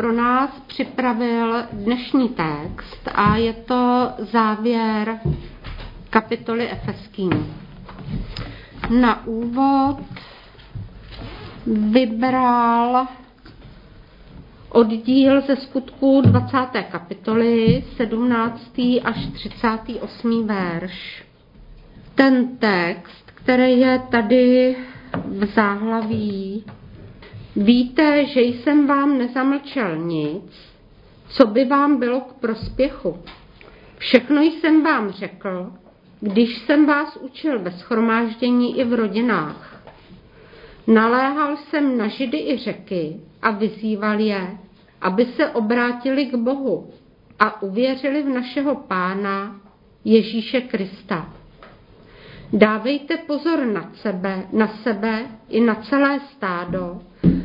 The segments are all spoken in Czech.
pro nás připravil dnešní text a je to závěr kapitoly Efeským. Na úvod vybral oddíl ze skutků 20. kapitoly, 17. až 38. verš. Ten text, který je tady v záhlaví, víte, že jsem vám nezamlčel nic, co by vám bylo k prospěchu. Všechno jsem vám řekl, když jsem vás učil ve schromáždění i v rodinách. Naléhal jsem na židy i řeky a vyzýval je, aby se obrátili k Bohu a uvěřili v našeho Pána Ježíše Krista. Dávejte pozor na sebe, na sebe i na celé stádo,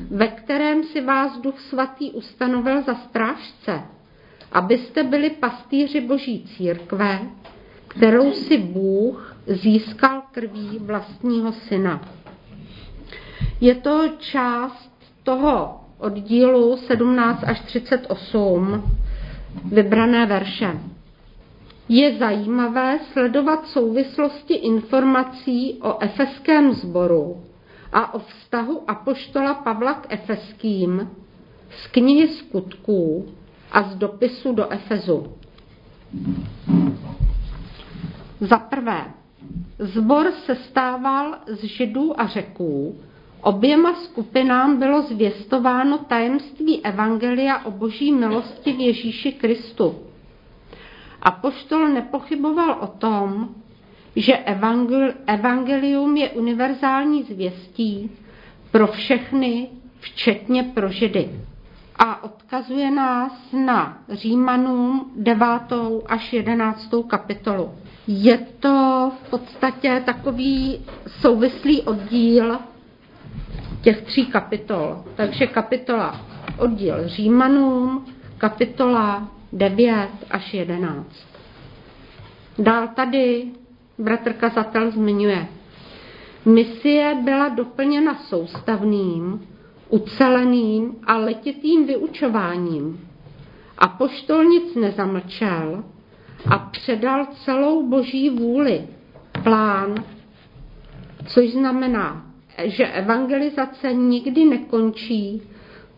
ve kterém si vás Duch Svatý ustanovil za strážce, abyste byli pastýři Boží církve, kterou si Bůh získal krví vlastního syna. Je to část toho oddílu 17 až 38 vybrané verše. Je zajímavé sledovat souvislosti informací o efeském sboru a o vztahu apoštola Pavla k efeským z knihy skutků a z dopisu do Efezu. Za prvé, zbor se stával z židů a řeků, Oběma skupinám bylo zvěstováno tajemství Evangelia o boží milosti v Ježíši Kristu. A poštol nepochyboval o tom, že evangelium je univerzální zvěstí pro všechny, včetně pro židy. A odkazuje nás na Římanům 9. až 11. kapitolu. Je to v podstatě takový souvislý oddíl těch tří kapitol. Takže kapitola oddíl Římanům, kapitola 9 až 11. Dál tady bratr kazatel zmiňuje. Misie byla doplněna soustavným, uceleným a letitým vyučováním. A poštol nic nezamlčel a předal celou boží vůli, plán, což znamená že evangelizace nikdy nekončí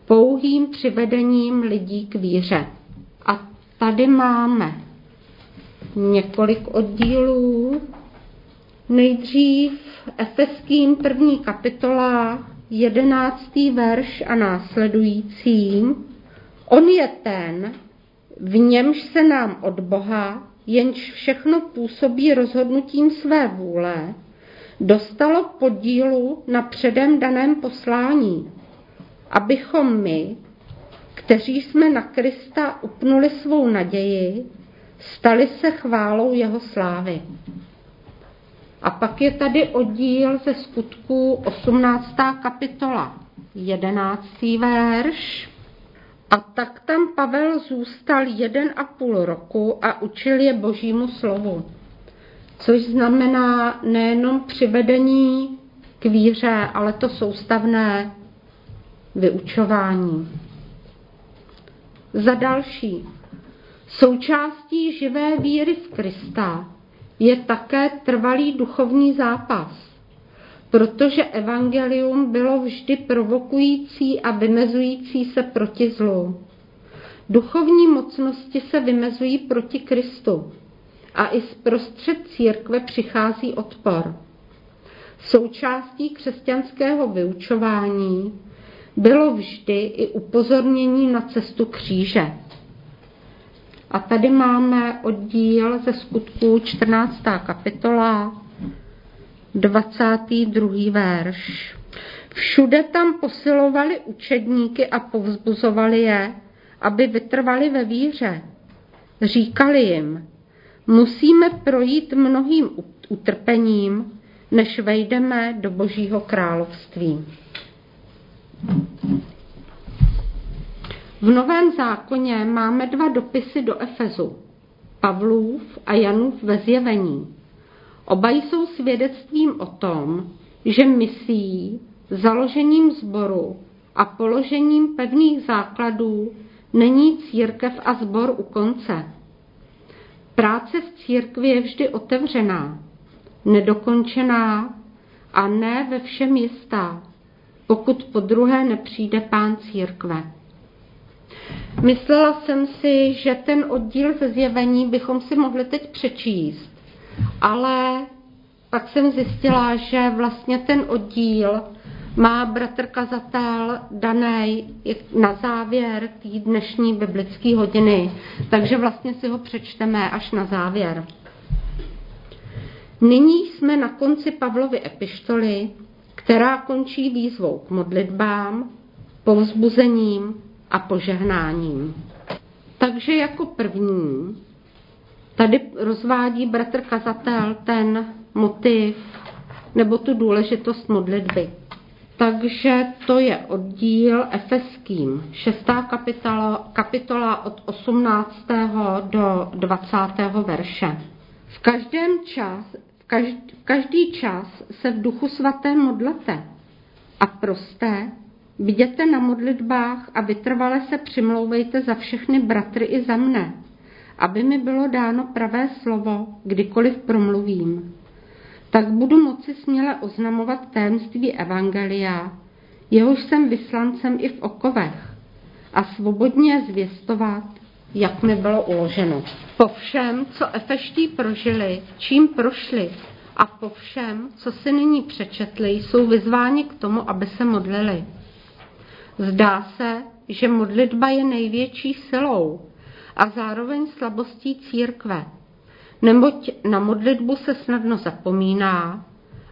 pouhým přivedením lidí k víře. A tady máme několik oddílů. Nejdřív Efeským první kapitola, jedenáctý verš a následující. On je ten, v němž se nám od Boha, jenž všechno působí rozhodnutím své vůle, dostalo podílu na předem daném poslání, abychom my, kteří jsme na Krista upnuli svou naději, stali se chválou jeho slávy. A pak je tady oddíl ze skutků 18. kapitola, 11. verš. A tak tam Pavel zůstal jeden a půl roku a učil je božímu slovu což znamená nejenom přivedení k víře, ale to soustavné vyučování. Za další, součástí živé víry v Krista je také trvalý duchovní zápas, protože evangelium bylo vždy provokující a vymezující se proti zlu. Duchovní mocnosti se vymezují proti Kristu a i z prostřed církve přichází odpor. Součástí křesťanského vyučování bylo vždy i upozornění na cestu kříže. A tady máme oddíl ze skutků 14. kapitola, 22. verš. Všude tam posilovali učedníky a povzbuzovali je, aby vytrvali ve víře. Říkali jim, Musíme projít mnohým utrpením, než vejdeme do Božího království. V Novém zákoně máme dva dopisy do Efezu, Pavlův a Janův ve zjevení. Oba jsou svědectvím o tom, že misí, založením sboru a položením pevných základů není církev a sbor u konce. Práce v církvi je vždy otevřená, nedokončená a ne ve všem jistá, pokud po druhé nepřijde pán církve. Myslela jsem si, že ten oddíl ze zjevení bychom si mohli teď přečíst, ale pak jsem zjistila, že vlastně ten oddíl má bratr kazatel daný na závěr té dnešní biblické hodiny, takže vlastně si ho přečteme až na závěr. Nyní jsme na konci Pavlovy epištoly, která končí výzvou k modlitbám, povzbuzením a požehnáním. Takže jako první tady rozvádí bratr kazatel ten motiv nebo tu důležitost modlitby. Takže to je oddíl Efeským, šestá kapitola, kapitola od 18. do 20. verše. V každém čas, v každý, v každý čas se v duchu svaté modlete a prosté, Viděte na modlitbách a vytrvale se přimlouvejte za všechny bratry i za mne, aby mi bylo dáno pravé slovo, kdykoliv promluvím tak budu moci směle oznamovat tajemství Evangelia, jehož jsem vyslancem i v okovech, a svobodně zvěstovat, jak mi bylo uloženo. Po všem, co Efeští prožili, čím prošli a po všem, co si nyní přečetli, jsou vyzváni k tomu, aby se modlili. Zdá se, že modlitba je největší silou a zároveň slabostí církve neboť na modlitbu se snadno zapomíná,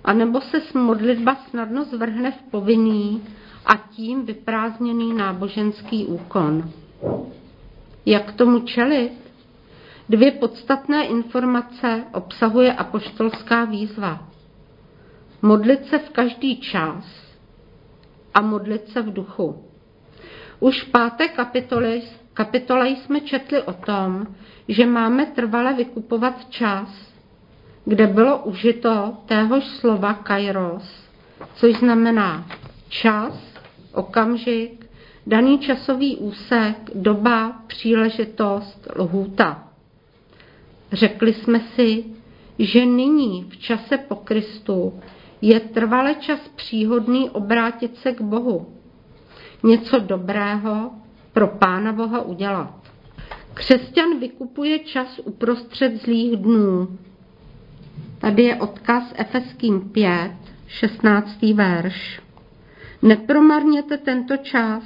anebo se modlitba snadno zvrhne v povinný a tím vyprázdněný náboženský úkon. Jak tomu čelit? Dvě podstatné informace obsahuje apoštolská výzva. Modlit se v každý čas a modlit se v duchu. Už v páté kapitole, kapitole jsme četli o tom, že máme trvale vykupovat čas, kde bylo užito téhož slova kairos, což znamená čas, okamžik, daný časový úsek, doba, příležitost, lhůta. Řekli jsme si, že nyní v čase po Kristu je trvale čas příhodný obrátit se k Bohu. Něco dobrého pro Pána Boha udělat. Křesťan vykupuje čas uprostřed zlých dnů. Tady je odkaz Efeským 5, 16. verš. Nepromarněte tento čas,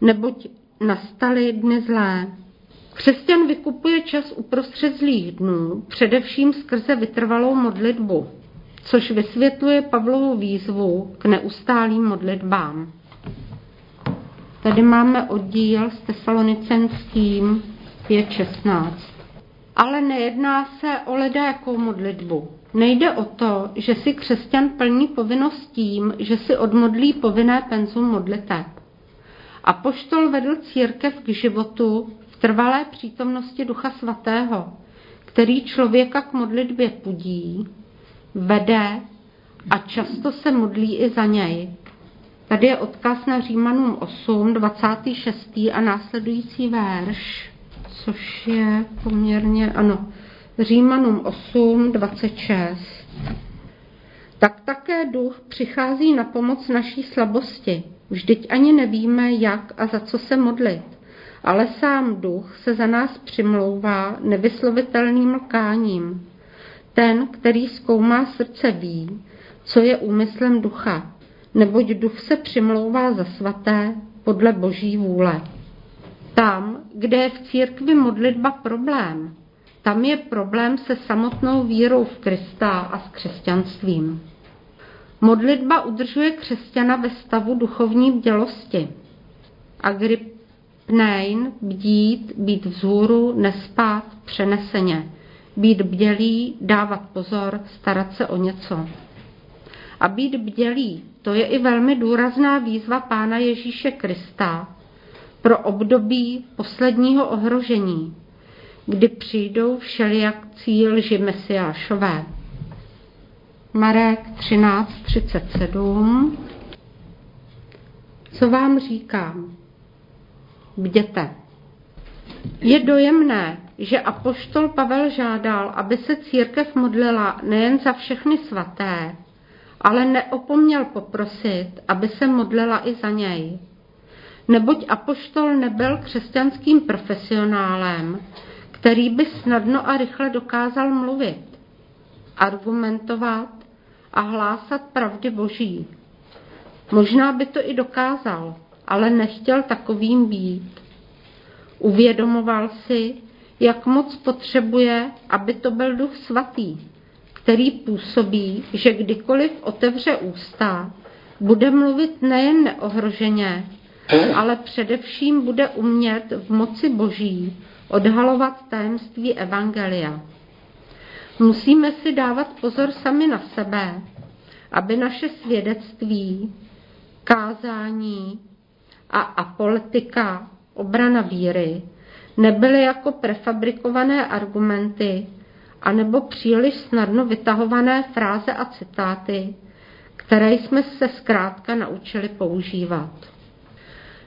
neboť nastaly dny zlé. Křesťan vykupuje čas uprostřed zlých dnů, především skrze vytrvalou modlitbu, což vysvětluje Pavlovu výzvu k neustálým modlitbám. Tady máme oddíl s tesalonicenským 5.16. Ale nejedná se o ledajakou modlitbu. Nejde o to, že si křesťan plní povinnost tím, že si odmodlí povinné penzum modliteb. A poštol vedl církev k životu v trvalé přítomnosti Ducha Svatého, který člověka k modlitbě pudí, vede a často se modlí i za něj. Tady je odkaz na Římanům 8, 26. a následující verš což je poměrně, ano, Římanům 8, 26. Tak také duch přichází na pomoc naší slabosti. Vždyť ani nevíme, jak a za co se modlit. Ale sám duch se za nás přimlouvá nevyslovitelným lkáním. Ten, který zkoumá srdce, ví, co je úmyslem ducha, neboť duch se přimlouvá za svaté podle boží vůle. Tam, kde je v církvi modlitba problém, tam je problém se samotnou vírou v Krista a s křesťanstvím. Modlitba udržuje křesťana ve stavu duchovní bdělosti. Agripnein, bdít, být vzhůru, nespát, přeneseně. Být bdělý, dávat pozor, starat se o něco. A být bdělý, to je i velmi důrazná výzva Pána Ježíše Krista, pro období posledního ohrožení, kdy přijdou všelijakcí lži mesiášové. Marek 13.37 co vám říkám. Bděte. Je dojemné, že apoštol Pavel žádal, aby se církev modlila nejen za všechny svaté, ale neopomněl poprosit, aby se modlila i za něj. Neboť apoštol nebyl křesťanským profesionálem, který by snadno a rychle dokázal mluvit, argumentovat a hlásat pravdy boží. Možná by to i dokázal, ale nechtěl takovým být. Uvědomoval si, jak moc potřebuje, aby to byl duch svatý, který působí, že kdykoliv otevře ústa, bude mluvit nejen neohroženě, ale především bude umět v moci boží odhalovat tajemství Evangelia. Musíme si dávat pozor sami na sebe, aby naše svědectví, kázání a apolitika, obrana víry, nebyly jako prefabrikované argumenty anebo příliš snadno vytahované fráze a citáty, které jsme se zkrátka naučili používat.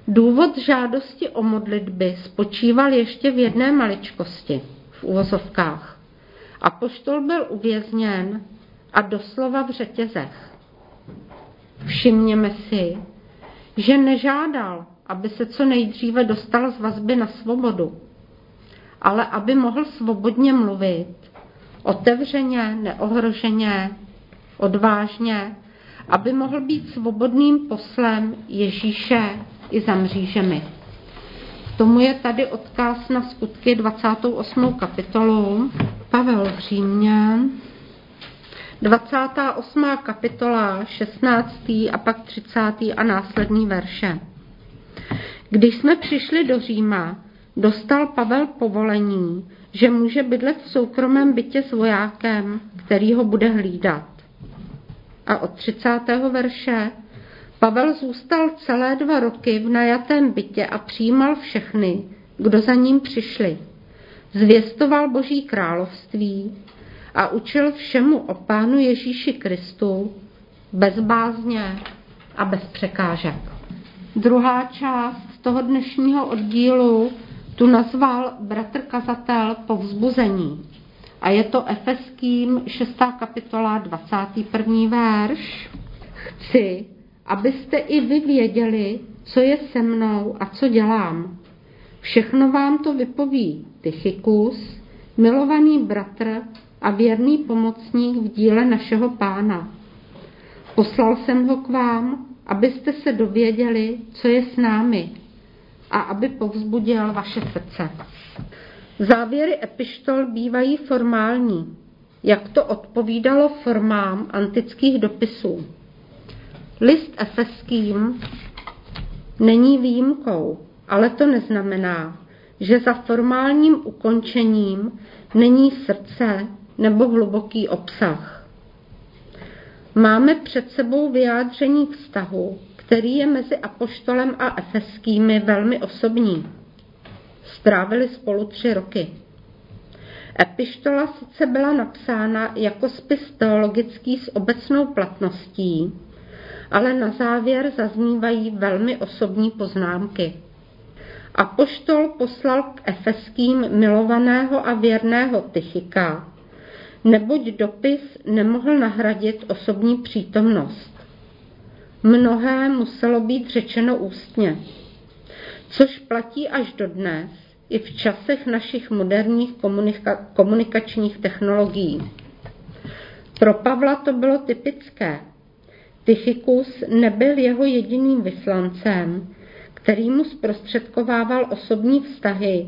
Důvod žádosti o modlitby spočíval ještě v jedné maličkosti, v uvozovkách. Apoštol byl uvězněn a doslova v řetězech. Všimněme si, že nežádal, aby se co nejdříve dostal z vazby na svobodu, ale aby mohl svobodně mluvit, otevřeně, neohroženě, odvážně, aby mohl být svobodným poslem Ježíše i za mřížemi. K tomu je tady odkaz na skutky 28. kapitolu. Pavel v Římě, 28. kapitola, 16. a pak 30. a následní verše. Když jsme přišli do Říma, dostal Pavel povolení, že může bydlet v soukromém bytě s vojákem, který ho bude hlídat. A od 30. verše Pavel zůstal celé dva roky v najatém bytě a přijímal všechny, kdo za ním přišli. Zvěstoval Boží království a učil všemu o Pánu Ježíši Kristu bez bázně a bez překážek. Druhá část toho dnešního oddílu tu nazval bratr kazatel povzbuzení. A je to Efeským 6. kapitola 21. verš. Chci, abyste i vy věděli, co je se mnou a co dělám. Všechno vám to vypoví Tychikus, milovaný bratr a věrný pomocník v díle našeho pána. Poslal jsem ho k vám, abyste se dověděli, co je s námi a aby povzbudil vaše srdce. Závěry epištol bývají formální, jak to odpovídalo formám antických dopisů. List efeským není výjimkou, ale to neznamená, že za formálním ukončením není srdce nebo hluboký obsah. Máme před sebou vyjádření vztahu, který je mezi apoštolem a efeskými velmi osobní. Strávili spolu tři roky. Epištola sice byla napsána jako spis teologický s obecnou platností, ale na závěr zaznívají velmi osobní poznámky. Apoštol poslal k efeským milovaného a věrného Tychika, neboť dopis nemohl nahradit osobní přítomnost. Mnohé muselo být řečeno ústně, což platí až dodnes, i v časech našich moderních komunika- komunikačních technologií. Pro Pavla to bylo typické. Tychikus nebyl jeho jediným vyslancem, který mu zprostředkovával osobní vztahy,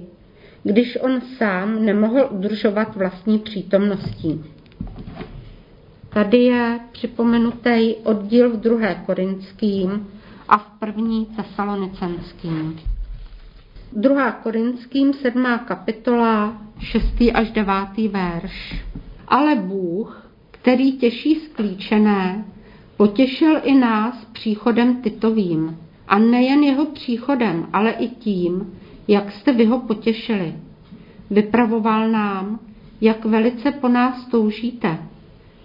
když on sám nemohl udržovat vlastní přítomností. Tady je připomenutý oddíl v druhé korinským a v první tesalonicenským. Druhá korinským, sedmá kapitola, šestý až devátý verš. Ale Bůh, který těší sklíčené, potěšil i nás příchodem Titovým. A nejen jeho příchodem, ale i tím, jak jste vy ho potěšili. Vypravoval nám, jak velice po nás toužíte,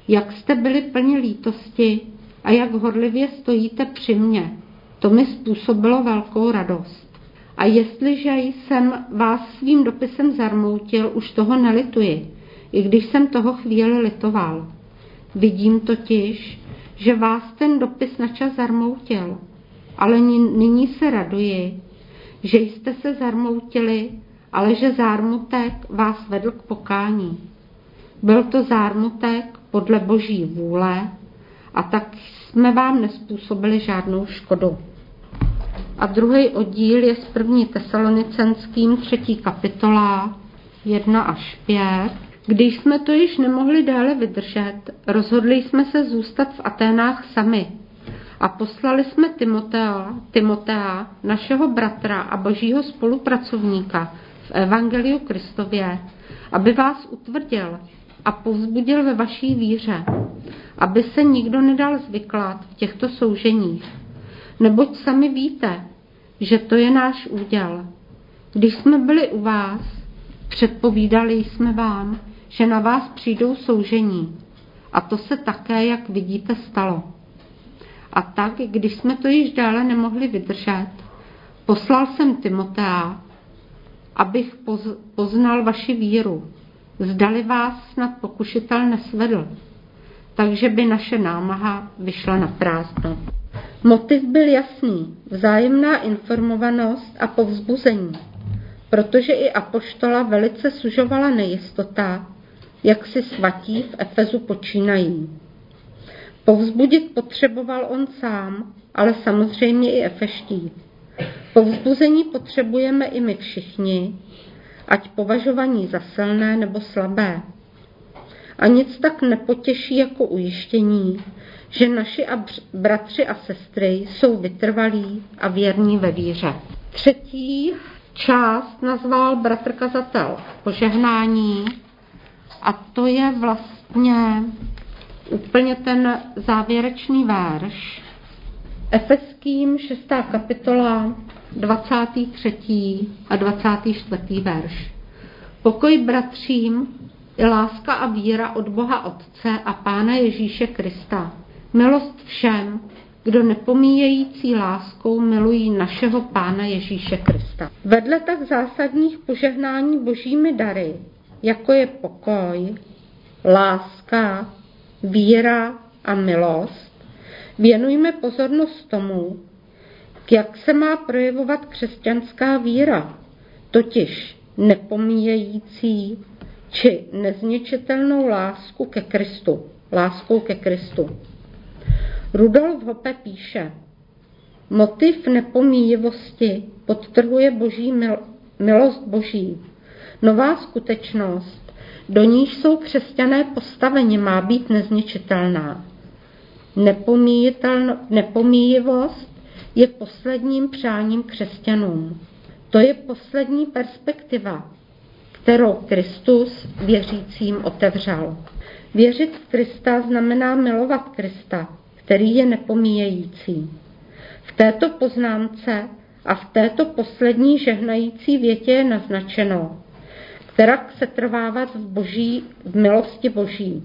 jak jste byli plni lítosti a jak horlivě stojíte při mně, To mi způsobilo velkou radost. A jestliže jsem vás svým dopisem zarmoutil, už toho nelituji, i když jsem toho chvíli litoval. Vidím totiž, že vás ten dopis na čas zarmoutil, ale nyní se raduji, že jste se zarmoutili, ale že zármutek vás vedl k pokání. Byl to zármutek podle boží vůle a tak jsme vám nespůsobili žádnou škodu. A druhý oddíl je s první tesalonicenským, třetí kapitola, 1 až 5. Když jsme to již nemohli dále vydržet, rozhodli jsme se zůstat v Aténách sami a poslali jsme Timotea, Timotea, našeho bratra a božího spolupracovníka v Evangeliu Kristově, aby vás utvrdil a povzbudil ve vaší víře, aby se nikdo nedal zvyklat v těchto souženích. Neboť sami víte, že to je náš úděl. Když jsme byli u vás, předpovídali jsme vám, že na vás přijdou soužení. A to se také, jak vidíte, stalo. A tak, když jsme to již dále nemohli vydržet, poslal jsem Timotea, abych poznal vaši víru. Zdali vás snad pokušitel nesvedl, takže by naše námaha vyšla na prázdno. Motiv byl jasný, vzájemná informovanost a povzbuzení, protože i apoštola velice sužovala nejistota, jak si svatí v Efezu počínají. Povzbudit potřeboval on sám, ale samozřejmě i Efeští. Povzbuzení potřebujeme i my všichni, ať považovaní za silné nebo slabé. A nic tak nepotěší jako ujištění, že naši a bratři a sestry jsou vytrvalí a věrní ve víře. Třetí část nazval bratr kazatel požehnání a to je vlastně úplně ten závěrečný verš. Efeským 6. kapitola 23. a 24. verš. Pokoj bratřím i láska a víra od Boha Otce a Pána Ježíše Krista. Milost všem, kdo nepomíjející láskou milují našeho Pána Ježíše Krista. Vedle tak zásadních požehnání božími dary, jako je pokoj, láska, víra a milost, věnujme pozornost tomu, jak se má projevovat křesťanská víra, totiž nepomíjející či nezničitelnou lásku ke Kristu, láskou ke Kristu. Rudolf Hoppe píše, motiv nepomíjivosti podtrhuje boží mil, milost boží. Nová skutečnost, do níž jsou křesťané postaveni, má být nezničitelná. Nepomíjivost je posledním přáním křesťanům. To je poslední perspektiva, kterou Kristus věřícím otevřel. Věřit v Krista znamená milovat Krista, který je nepomíjející. V této poznámce a v této poslední žehnající větě je naznačeno, která se trvávat v, boží, v milosti boží.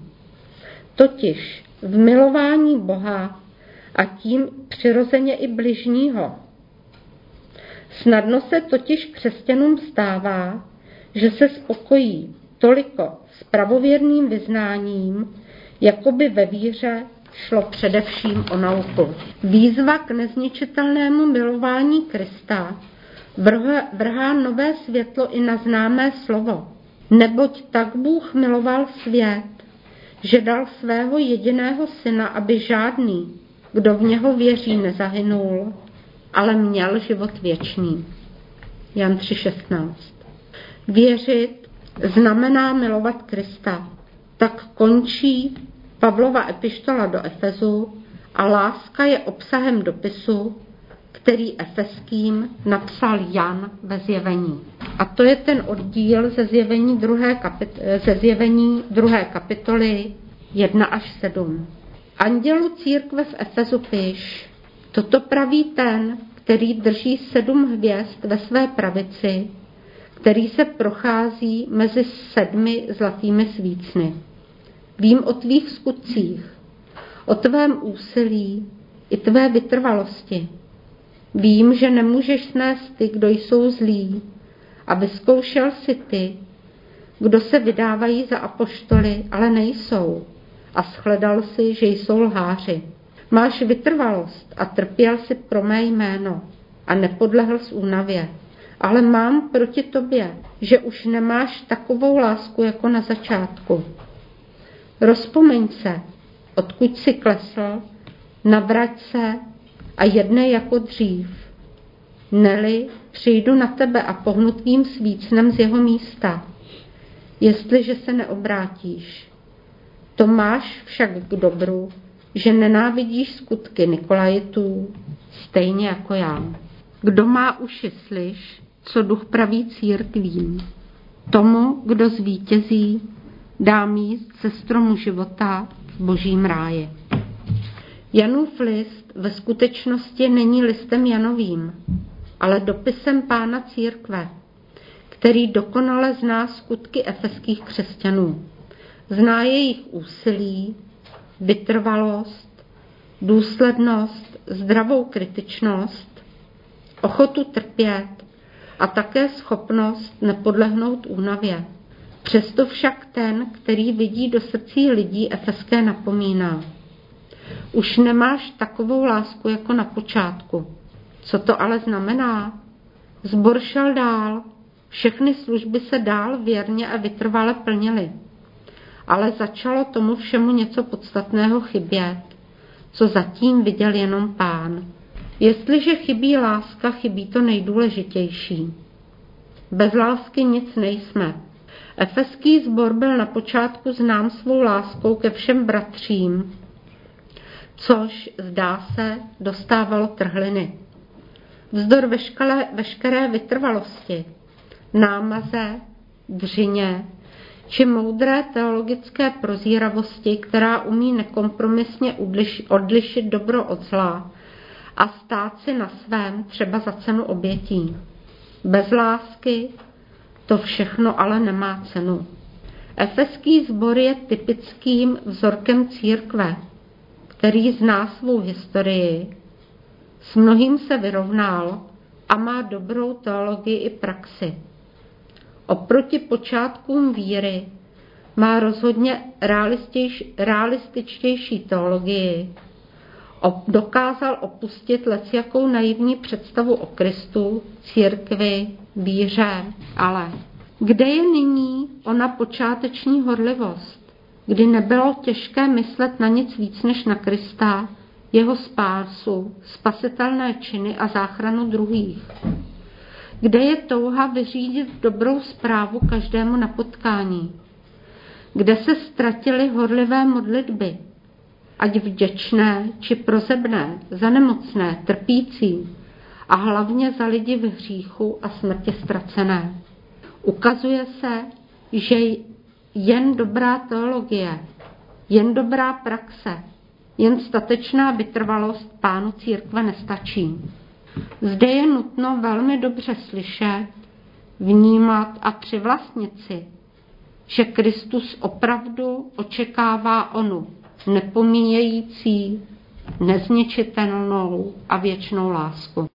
Totiž v milování Boha a tím přirozeně i bližního. Snadno se totiž křesťanům stává, že se spokojí toliko s pravověrným vyznáním, jako by ve víře šlo především o nauku. Výzva k nezničitelnému milování Krista vrhá nové světlo i na známé slovo. Neboť tak Bůh miloval svět, že dal svého jediného syna, aby žádný, kdo v něho věří, nezahynul, ale měl život věčný. Jan 3,16 Věřit znamená milovat Krista. Tak končí Pavlova epištola do Efezu a láska je obsahem dopisu, který Efeským napsal Jan ve zjevení. A to je ten oddíl ze zjevení druhé, kapit- ze zjevení druhé kapitoly 1 až 7. Andělu církve v Efezu píš, toto praví ten, který drží sedm hvězd ve své pravici, který se prochází mezi sedmi zlatými svícny. Vím o tvých skutcích, o tvém úsilí i tvé vytrvalosti, Vím, že nemůžeš snést ty, kdo jsou zlí, a vyzkoušel si ty, kdo se vydávají za apoštoly, ale nejsou, a shledal si, že jsou lháři. Máš vytrvalost a trpěl si pro mé jméno a nepodlehl z únavě. Ale mám proti tobě, že už nemáš takovou lásku jako na začátku. Rozpomeň se, odkud si klesl, navrať se a jednej jako dřív. Neli, přijdu na tebe a pohnutým svícnem z jeho místa, jestliže se neobrátíš. To máš však k dobru, že nenávidíš skutky Nikolajitů, stejně jako já. Kdo má uši, slyš, co duch praví církvím. Tomu, kdo zvítězí, dá míst ze stromu života v božím ráji. Janův list ve skutečnosti není listem Janovým, ale dopisem pána církve, který dokonale zná skutky efeských křesťanů. Zná jejich úsilí, vytrvalost, důslednost, zdravou kritičnost, ochotu trpět a také schopnost nepodlehnout únavě. Přesto však ten, který vidí do srdcí lidí efeské napomíná. Už nemáš takovou lásku jako na počátku. Co to ale znamená? Zbor šel dál, všechny služby se dál věrně a vytrvale plnily. Ale začalo tomu všemu něco podstatného chybět, co zatím viděl jenom pán. Jestliže chybí láska, chybí to nejdůležitější. Bez lásky nic nejsme. Efeský sbor byl na počátku znám svou láskou ke všem bratřím, což, zdá se, dostávalo trhliny. Vzdor veškeré, veškeré vytrvalosti, námaze, dřině, či moudré teologické prozíravosti, která umí nekompromisně odlišit dobro od zla a stát si na svém třeba za cenu obětí. Bez lásky to všechno ale nemá cenu. Efeský sbor je typickým vzorkem církve, který zná svou historii, s mnohým se vyrovnal a má dobrou teologii i praxi. Oproti počátkům víry má rozhodně realističtější teologii. Dokázal opustit jakou naivní představu o Kristu, církvi, víře, ale kde je nyní ona počáteční horlivost? kdy nebylo těžké myslet na nic víc než na Krista, jeho spásu, spasitelné činy a záchranu druhých. Kde je touha vyřídit dobrou zprávu každému na potkání? Kde se ztratily horlivé modlitby, ať vděčné či prozebné, za nemocné, trpící a hlavně za lidi v hříchu a smrtě ztracené? Ukazuje se, že jen dobrá teologie, jen dobrá praxe, jen statečná vytrvalost pánu církve nestačí. Zde je nutno velmi dobře slyšet, vnímat a přivlastnit si, že Kristus opravdu očekává onu nepomíjející, nezničitelnou a věčnou lásku.